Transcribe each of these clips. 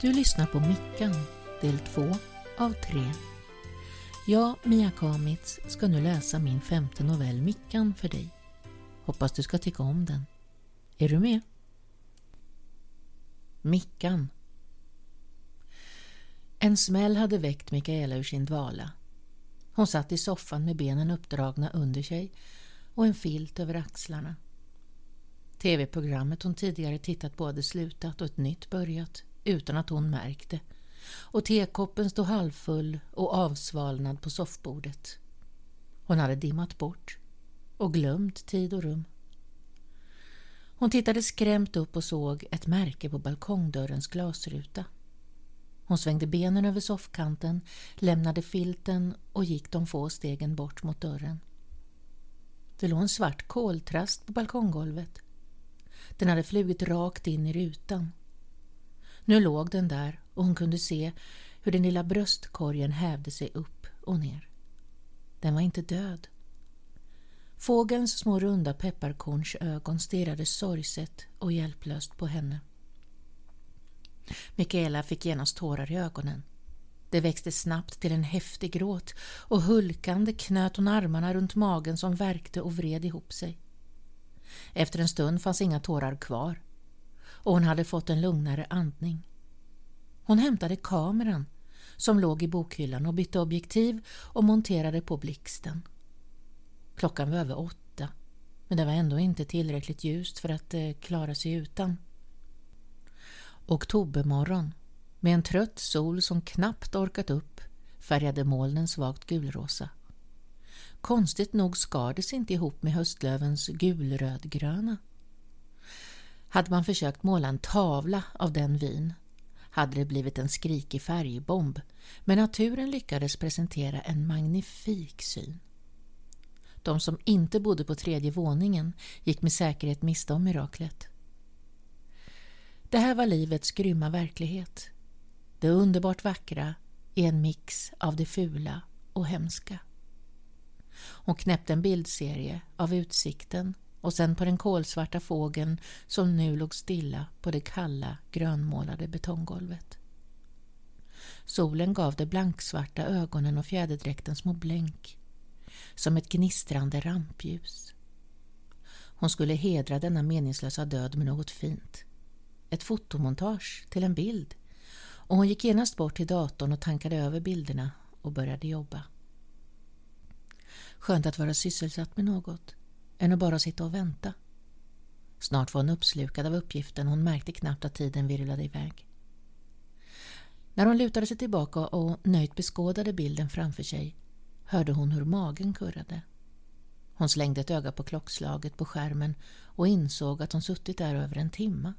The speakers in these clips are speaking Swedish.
Du lyssnar på Mickan, del 2 av 3. Jag, Mia Kamitz, ska nu läsa min femte novell Mickan för dig. Hoppas du ska tycka om den. Är du med? Mickan En smäll hade väckt Mikaela ur sin dvala. Hon satt i soffan med benen uppdragna under sig och en filt över axlarna. TV-programmet hon tidigare tittat på hade slutat och ett nytt börjat utan att hon märkte och tekoppen stod halvfull och avsvalnad på soffbordet. Hon hade dimmat bort och glömt tid och rum. Hon tittade skrämt upp och såg ett märke på balkongdörrens glasruta. Hon svängde benen över soffkanten, lämnade filten och gick de få stegen bort mot dörren. Det låg en svart koltrast på balkonggolvet. Den hade flugit rakt in i rutan. Nu låg den där och hon kunde se hur den lilla bröstkorgen hävde sig upp och ner. Den var inte död. Fågelns små runda pepparkornsögon stirrade sorgset och hjälplöst på henne. Mikaela fick genast tårar i ögonen. Det växte snabbt till en häftig gråt och hulkande knöt hon armarna runt magen som värkte och vred ihop sig. Efter en stund fanns inga tårar kvar och hon hade fått en lugnare andning. Hon hämtade kameran som låg i bokhyllan och bytte objektiv och monterade på blixten. Klockan var över åtta, men det var ändå inte tillräckligt ljust för att eh, klara sig utan. Oktobermorgon, med en trött sol som knappt orkat upp, färgade molnen svagt gulrosa. Konstigt nog skar det sig inte ihop med höstlövens gulrödgröna. Hade man försökt måla en tavla av den vin hade det blivit en skrikig färgbomb, men naturen lyckades presentera en magnifik syn. De som inte bodde på tredje våningen gick med säkerhet miste om miraklet. Det här var livets grymma verklighet. Det underbart vackra i en mix av det fula och hemska. Hon knäppte en bildserie av utsikten och sen på den kolsvarta fågeln som nu låg stilla på det kalla grönmålade betonggolvet. Solen gav de blanksvarta ögonen och fjäderdräkten små blänk, som ett gnistrande rampljus. Hon skulle hedra denna meningslösa död med något fint. Ett fotomontage till en bild och hon gick genast bort till datorn och tankade över bilderna och började jobba. Skönt att vara sysselsatt med något än att bara sitta och vänta. Snart var hon uppslukad av uppgiften och hon märkte knappt att tiden virvlade iväg. När hon lutade sig tillbaka och nöjt beskådade bilden framför sig hörde hon hur magen kurrade. Hon slängde ett öga på klockslaget på skärmen och insåg att hon suttit där över en timme.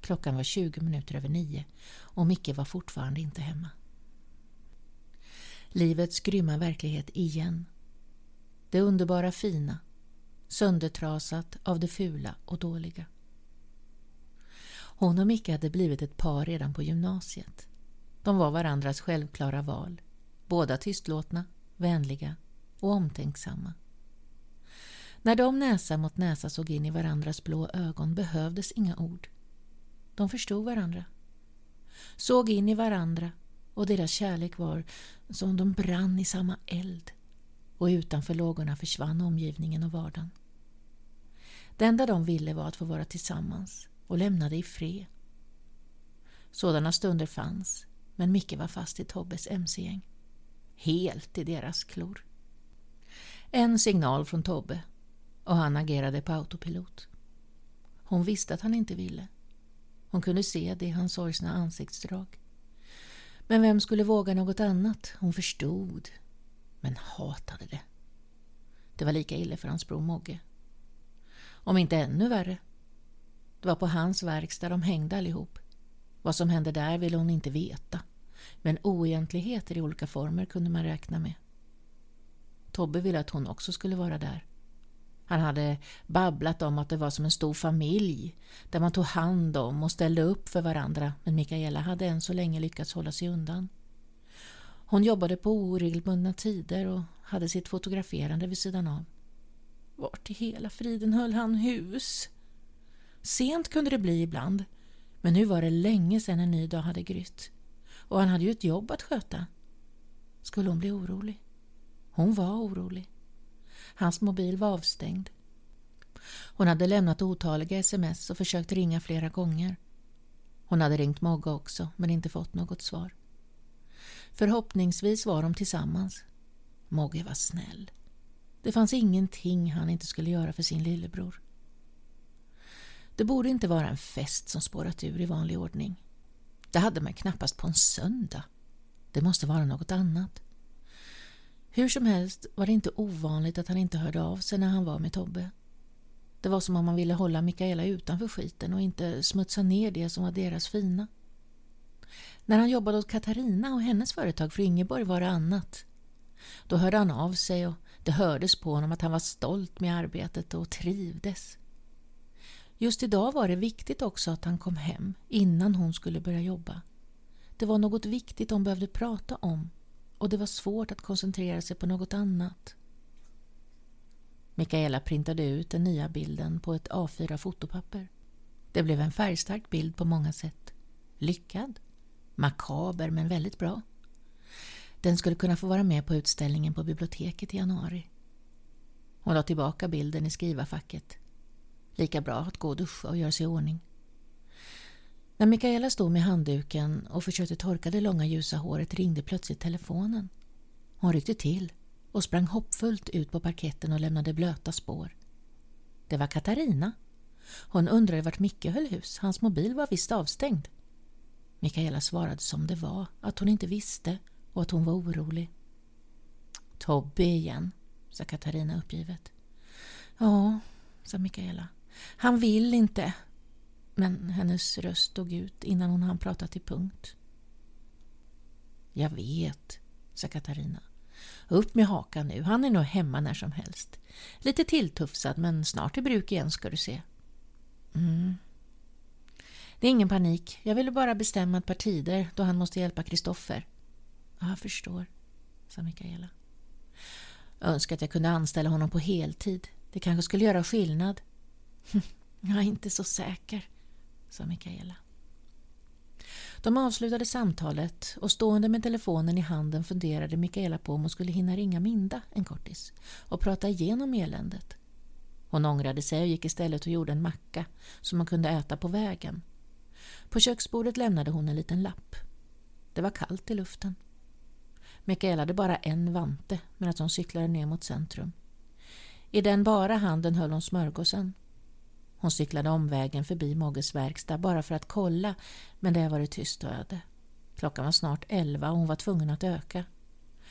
Klockan var 20 minuter över nio och Micke var fortfarande inte hemma. Livets grymma verklighet igen. Det underbara fina, söndertrasat av det fula och dåliga. Hon och Micke hade blivit ett par redan på gymnasiet. De var varandras självklara val. Båda tystlåtna, vänliga och omtänksamma. När de näsa mot näsa såg in i varandras blå ögon behövdes inga ord. De förstod varandra. Såg in i varandra och deras kärlek var som de brann i samma eld och utanför lågorna försvann omgivningen och vardagen. Det enda de ville var att få vara tillsammans och lämna det i fred. Sådana stunder fanns, men Micke var fast i Tobbes mc-gäng. Helt i deras klor. En signal från Tobbe och han agerade på autopilot. Hon visste att han inte ville. Hon kunde se det i hans sorgsna ansiktsdrag. Men vem skulle våga något annat? Hon förstod, men hatade det. Det var lika illa för hans bror Mogge. Om inte ännu värre. Det var på hans verkstad de hängde allihop. Vad som hände där ville hon inte veta. Men oegentligheter i olika former kunde man räkna med. Tobbe ville att hon också skulle vara där. Han hade babblat om att det var som en stor familj där man tog hand om och ställde upp för varandra men Mikaela hade än så länge lyckats hålla sig undan. Hon jobbade på oregelbundna tider och hade sitt fotograferande vid sidan av. Vart i hela friden höll han hus? Sent kunde det bli ibland, Men nu var det länge sedan en ny dag hade grytt och han hade ju ett jobb att sköta. Skulle hon bli orolig? Hon var orolig. Hans mobil var avstängd. Hon hade lämnat otaliga sms och försökt ringa flera gånger. Hon hade ringt Mogge också men inte fått något svar. Förhoppningsvis var de tillsammans. Mogge var snäll. Det fanns ingenting han inte skulle göra för sin lillebror. Det borde inte vara en fest som spårat ur i vanlig ordning. Det hade man knappast på en söndag. Det måste vara något annat. Hur som helst var det inte ovanligt att han inte hörde av sig när han var med Tobbe. Det var som om man ville hålla Mikaela utanför skiten och inte smutsa ner det som var deras fina. När han jobbade åt Katarina och hennes företag för Ingeborg var det annat. Då hörde han av sig och det hördes på honom att han var stolt med arbetet och trivdes. Just idag var det viktigt också att han kom hem innan hon skulle börja jobba. Det var något viktigt de behövde prata om och det var svårt att koncentrera sig på något annat. Mikaela printade ut den nya bilden på ett A4-fotopapper. Det blev en färgstark bild på många sätt. Lyckad. Makaber men väldigt bra. Den skulle kunna få vara med på utställningen på biblioteket i januari. Hon la tillbaka bilden i skrivarfacket. Lika bra att gå och duscha och göra sig i ordning. När Mikaela stod med handduken och försökte torka det långa ljusa håret ringde plötsligt telefonen. Hon ryckte till och sprang hoppfullt ut på parketten och lämnade blöta spår. Det var Katarina. Hon undrade vart Micke höll hus. Hans mobil var visst avstängd. Mikaela svarade som det var, att hon inte visste och att hon var orolig. Tobbe igen, sa Katarina uppgivet. Ja, sa Mikaela. Han vill inte. Men hennes röst dog ut innan hon hann prata till punkt. Jag vet, sa Katarina. Upp med hakan nu, han är nog hemma när som helst. Lite tilltufsad men snart i bruk igen ska du se. Mm. Det är ingen panik, jag ville bara bestämma ett par tider då han måste hjälpa Kristoffer. Jag förstår, sa Mikaela. Jag önskar att jag kunde anställa honom på heltid. Det kanske skulle göra skillnad. Jag är inte så säker, sa Mikaela. De avslutade samtalet och stående med telefonen i handen funderade Mikaela på om hon skulle hinna ringa Minda en kortis och prata igenom eländet. Hon ångrade sig och gick istället och gjorde en macka som hon kunde äta på vägen. På köksbordet lämnade hon en liten lapp. Det var kallt i luften. Mikaela hade bara en vante medan hon cyklade ner mot centrum. I den bara handen höll hon smörgåsen hon cyklade omvägen förbi Mogges verkstad bara för att kolla, men där var det tyst och öde. Klockan var snart elva och hon var tvungen att öka.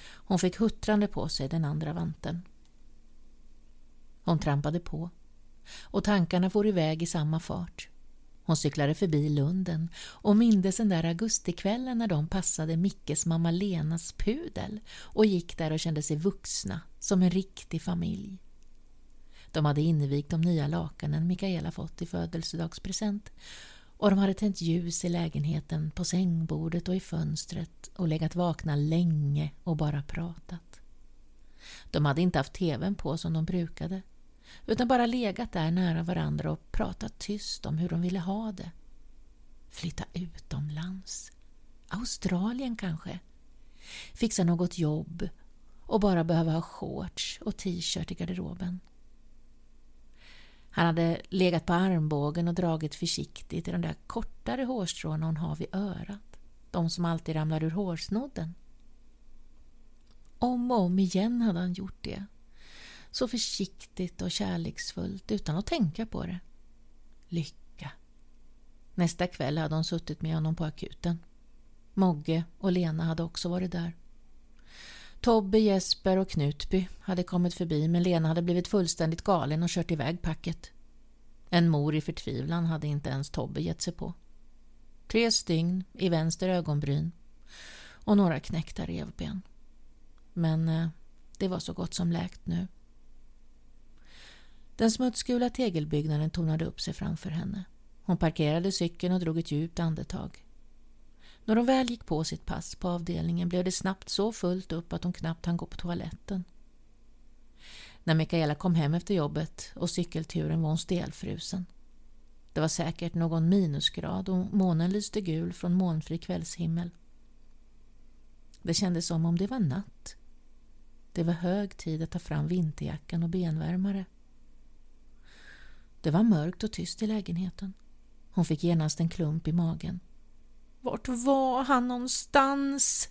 Hon fick huttrande på sig den andra vanten. Hon trampade på och tankarna for iväg i samma fart. Hon cyklade förbi Lunden och mindes den där augustikvällen när de passade Mickes mamma Lenas pudel och gick där och kände sig vuxna, som en riktig familj. De hade invigt de nya lakanen Mikaela fått i födelsedagspresent och de hade tänt ljus i lägenheten, på sängbordet och i fönstret och legat vakna länge och bara pratat. De hade inte haft tvn på som de brukade utan bara legat där nära varandra och pratat tyst om hur de ville ha det. Flytta utomlands. Australien kanske. Fixa något jobb och bara behöva ha shorts och t-shirt i garderoben. Han hade legat på armbågen och dragit försiktigt i de där kortare hårstråna hon har vid örat. De som alltid ramlar ur hårsnodden. Om och om igen hade han gjort det. Så försiktigt och kärleksfullt utan att tänka på det. Lycka. Nästa kväll hade hon suttit med honom på akuten. Mogge och Lena hade också varit där. Tobbe, Jesper och Knutby hade kommit förbi men Lena hade blivit fullständigt galen och kört iväg packet. En mor i förtvivlan hade inte ens Tobbe gett sig på. Tre stygn i vänster ögonbryn och några knäckta revben. Men eh, det var så gott som läkt nu. Den smutsgula tegelbyggnaden tonade upp sig framför henne. Hon parkerade cykeln och drog ett djupt andetag. När hon väl gick på sitt pass på avdelningen blev det snabbt så fullt upp att hon knappt hann gå på toaletten. När Mikaela kom hem efter jobbet och cykelturen var hon stelfrusen. Det var säkert någon minusgrad och månen lyste gul från molnfri kvällshimmel. Det kändes som om det var natt. Det var hög tid att ta fram vinterjackan och benvärmare. Det var mörkt och tyst i lägenheten. Hon fick genast en klump i magen. Vart var han någonstans?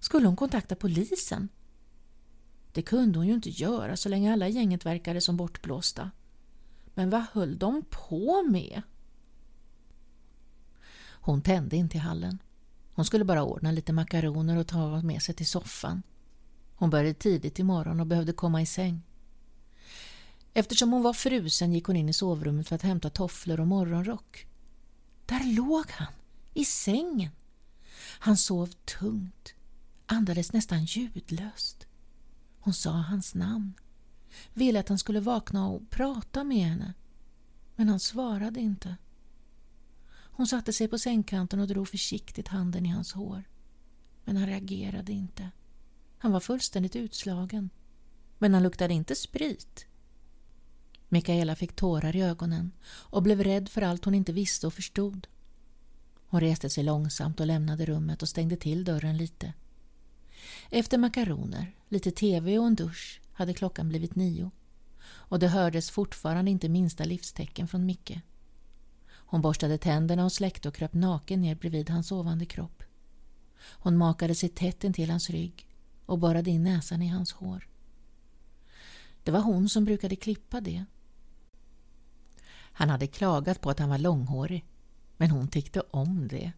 Skulle hon kontakta polisen? Det kunde hon ju inte göra så länge alla gänget verkade som bortblåsta. Men vad höll de på med? Hon tände in till hallen. Hon skulle bara ordna lite makaroner och ta med sig till soffan. Hon började tidigt i morgon och behövde komma i säng. Eftersom hon var frusen gick hon in i sovrummet för att hämta tofflor och morgonrock. Där låg han, i sängen. Han sov tungt, andades nästan ljudlöst. Hon sa hans namn, ville att han skulle vakna och prata med henne. Men han svarade inte. Hon satte sig på sängkanten och drog försiktigt handen i hans hår. Men han reagerade inte. Han var fullständigt utslagen. Men han luktade inte sprit. Mikaela fick tårar i ögonen och blev rädd för allt hon inte visste och förstod. Hon reste sig långsamt och lämnade rummet och stängde till dörren lite. Efter makaroner, lite tv och en dusch hade klockan blivit nio och det hördes fortfarande inte minsta livstecken från Micke. Hon borstade tänderna och släckte och kröp naken ner bredvid hans sovande kropp. Hon makade sig tätt intill hans rygg och borrade in näsan i hans hår. Det var hon som brukade klippa det. Han hade klagat på att han var långhårig, men hon tyckte om det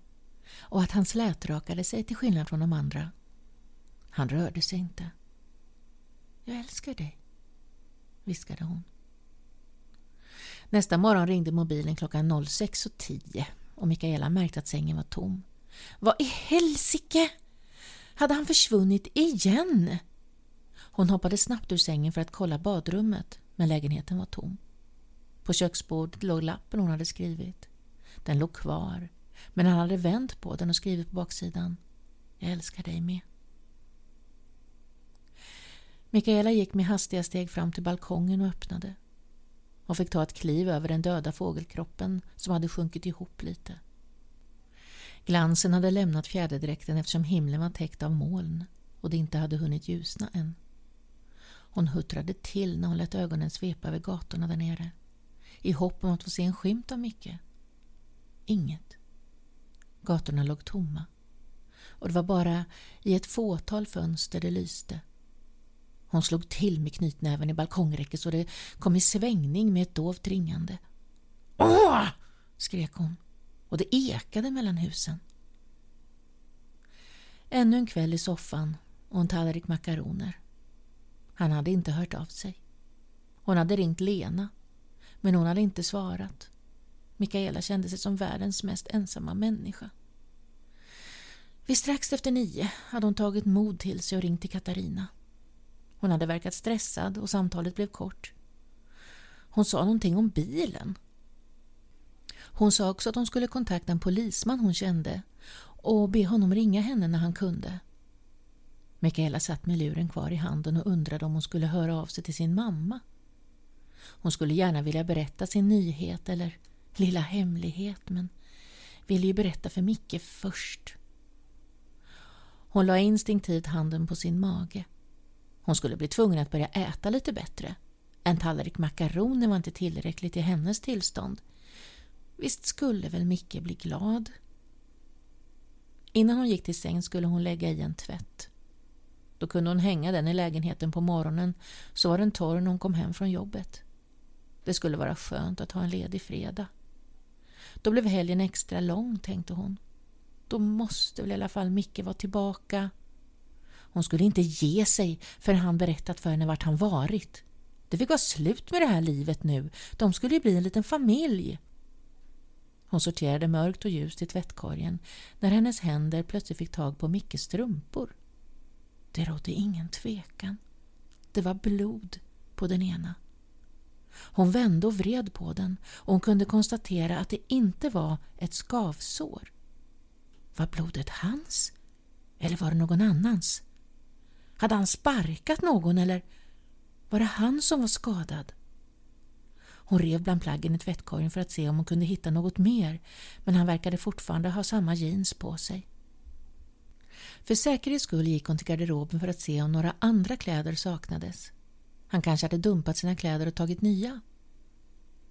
och att han slätrakade sig till skillnad från de andra. Han rörde sig inte. Jag älskar dig, viskade hon. Nästa morgon ringde mobilen klockan 06.10 och Mikaela märkte att sängen var tom. Vad i helsike! Hade han försvunnit igen? Hon hoppade snabbt ur sängen för att kolla badrummet, men lägenheten var tom. På köksbordet låg lappen hon hade skrivit. Den låg kvar, men han hade vänt på den och skrivit på baksidan Jag älskar dig med. Mikaela gick med hastiga steg fram till balkongen och öppnade. Hon fick ta ett kliv över den döda fågelkroppen som hade sjunkit ihop lite. Glansen hade lämnat fjäderdräkten eftersom himlen var täckt av moln och det inte hade hunnit ljusna än. Hon huttrade till när hon lät ögonen svepa över gatorna där nere i hopp om att få se en skymt av Micke. Inget. Gatorna låg tomma och det var bara i ett fåtal fönster det lyste. Hon slog till med knytnäven i balkongräcket så det kom i svängning med ett dovt ringande. Åh! skrek hon och det ekade mellan husen. Ännu en kväll i soffan och en tallrik makaroner. Han hade inte hört av sig. Hon hade ringt Lena, men hon hade inte svarat. Mikaela kände sig som världens mest ensamma människa. Vid strax efter nio hade hon tagit mod till sig och ringt till Katarina. Hon hade verkat stressad och samtalet blev kort. Hon sa någonting om bilen. Hon sa också att hon skulle kontakta en polisman hon kände och be honom ringa henne när han kunde. Mikaela satt med luren kvar i handen och undrade om hon skulle höra av sig till sin mamma. Hon skulle gärna vilja berätta sin nyhet eller lilla hemlighet men ville ju berätta för Micke först. Hon la instinktivt handen på sin mage. Hon skulle bli tvungen att börja äta lite bättre. En tallrik makaroner var inte tillräckligt i hennes tillstånd. Visst skulle väl Micke bli glad? Innan hon gick till säng skulle hon lägga i en tvätt. Då kunde hon hänga den i lägenheten på morgonen så var den torr när hon kom hem från jobbet. Det skulle vara skönt att ha en ledig fredag. Då blev helgen extra lång, tänkte hon. Då måste väl i alla fall Micke vara tillbaka. Hon skulle inte ge sig förrän han berättat för henne vart han varit. Det fick vara slut med det här livet nu. De skulle ju bli en liten familj. Hon sorterade mörkt och ljust i tvättkorgen när hennes händer plötsligt fick tag på Mickes strumpor. Det rådde ingen tvekan. Det var blod på den ena. Hon vände och vred på den och hon kunde konstatera att det inte var ett skavsår. Var blodet hans? Eller var det någon annans? Hade han sparkat någon eller var det han som var skadad? Hon rev bland plaggen i tvättkorgen för att se om hon kunde hitta något mer men han verkade fortfarande ha samma jeans på sig. För säkerhets skull gick hon till garderoben för att se om några andra kläder saknades. Han kanske hade dumpat sina kläder och tagit nya.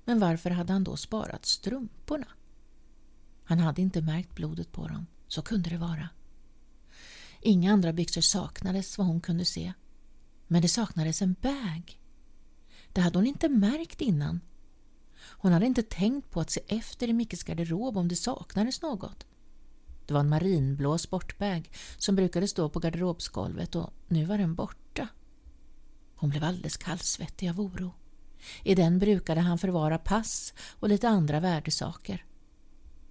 Men varför hade han då sparat strumporna? Han hade inte märkt blodet på dem. Så kunde det vara. Inga andra byxor saknades vad hon kunde se. Men det saknades en bag. Det hade hon inte märkt innan. Hon hade inte tänkt på att se efter i Mickes garderob om det saknades något. Det var en marinblå sportbag som brukade stå på garderobsgolvet och nu var den borta. Hon blev alldeles kallsvettig av oro. I den brukade han förvara pass och lite andra värdesaker.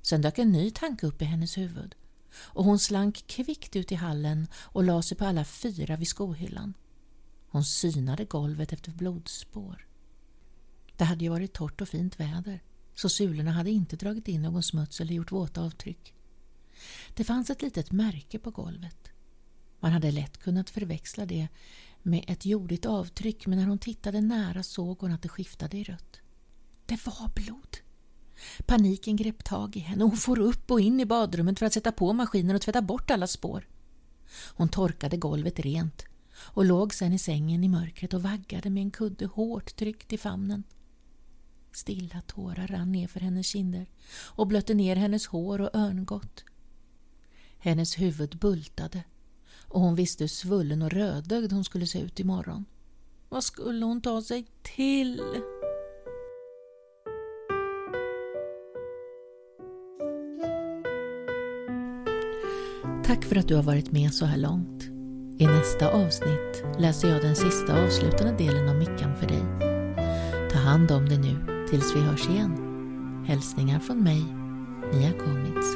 Sen dök en ny tanke upp i hennes huvud och hon slank kvickt ut i hallen och la sig på alla fyra vid skohyllan. Hon synade golvet efter blodspår. Det hade ju varit torrt och fint väder så sulorna hade inte dragit in någon smuts eller gjort våta avtryck. Det fanns ett litet märke på golvet. Man hade lätt kunnat förväxla det med ett jordigt avtryck men när hon tittade nära såg hon att det skiftade i rött. Det var blod. Paniken grep tag i henne och hon for upp och in i badrummet för att sätta på maskinen och tvätta bort alla spår. Hon torkade golvet rent och låg sen i sängen i mörkret och vaggade med en kudde hårt tryckt i famnen. Stilla tårar rann ner för hennes kinder och blötte ner hennes hår och örngott. Hennes huvud bultade och hon visste hur svullen och rödögd hon skulle se ut imorgon. Vad skulle hon ta sig till? Tack för att du har varit med så här långt. I nästa avsnitt läser jag den sista avslutande delen av Mickan för dig. Ta hand om dig nu tills vi hörs igen. Hälsningar från mig, Mia Komitz.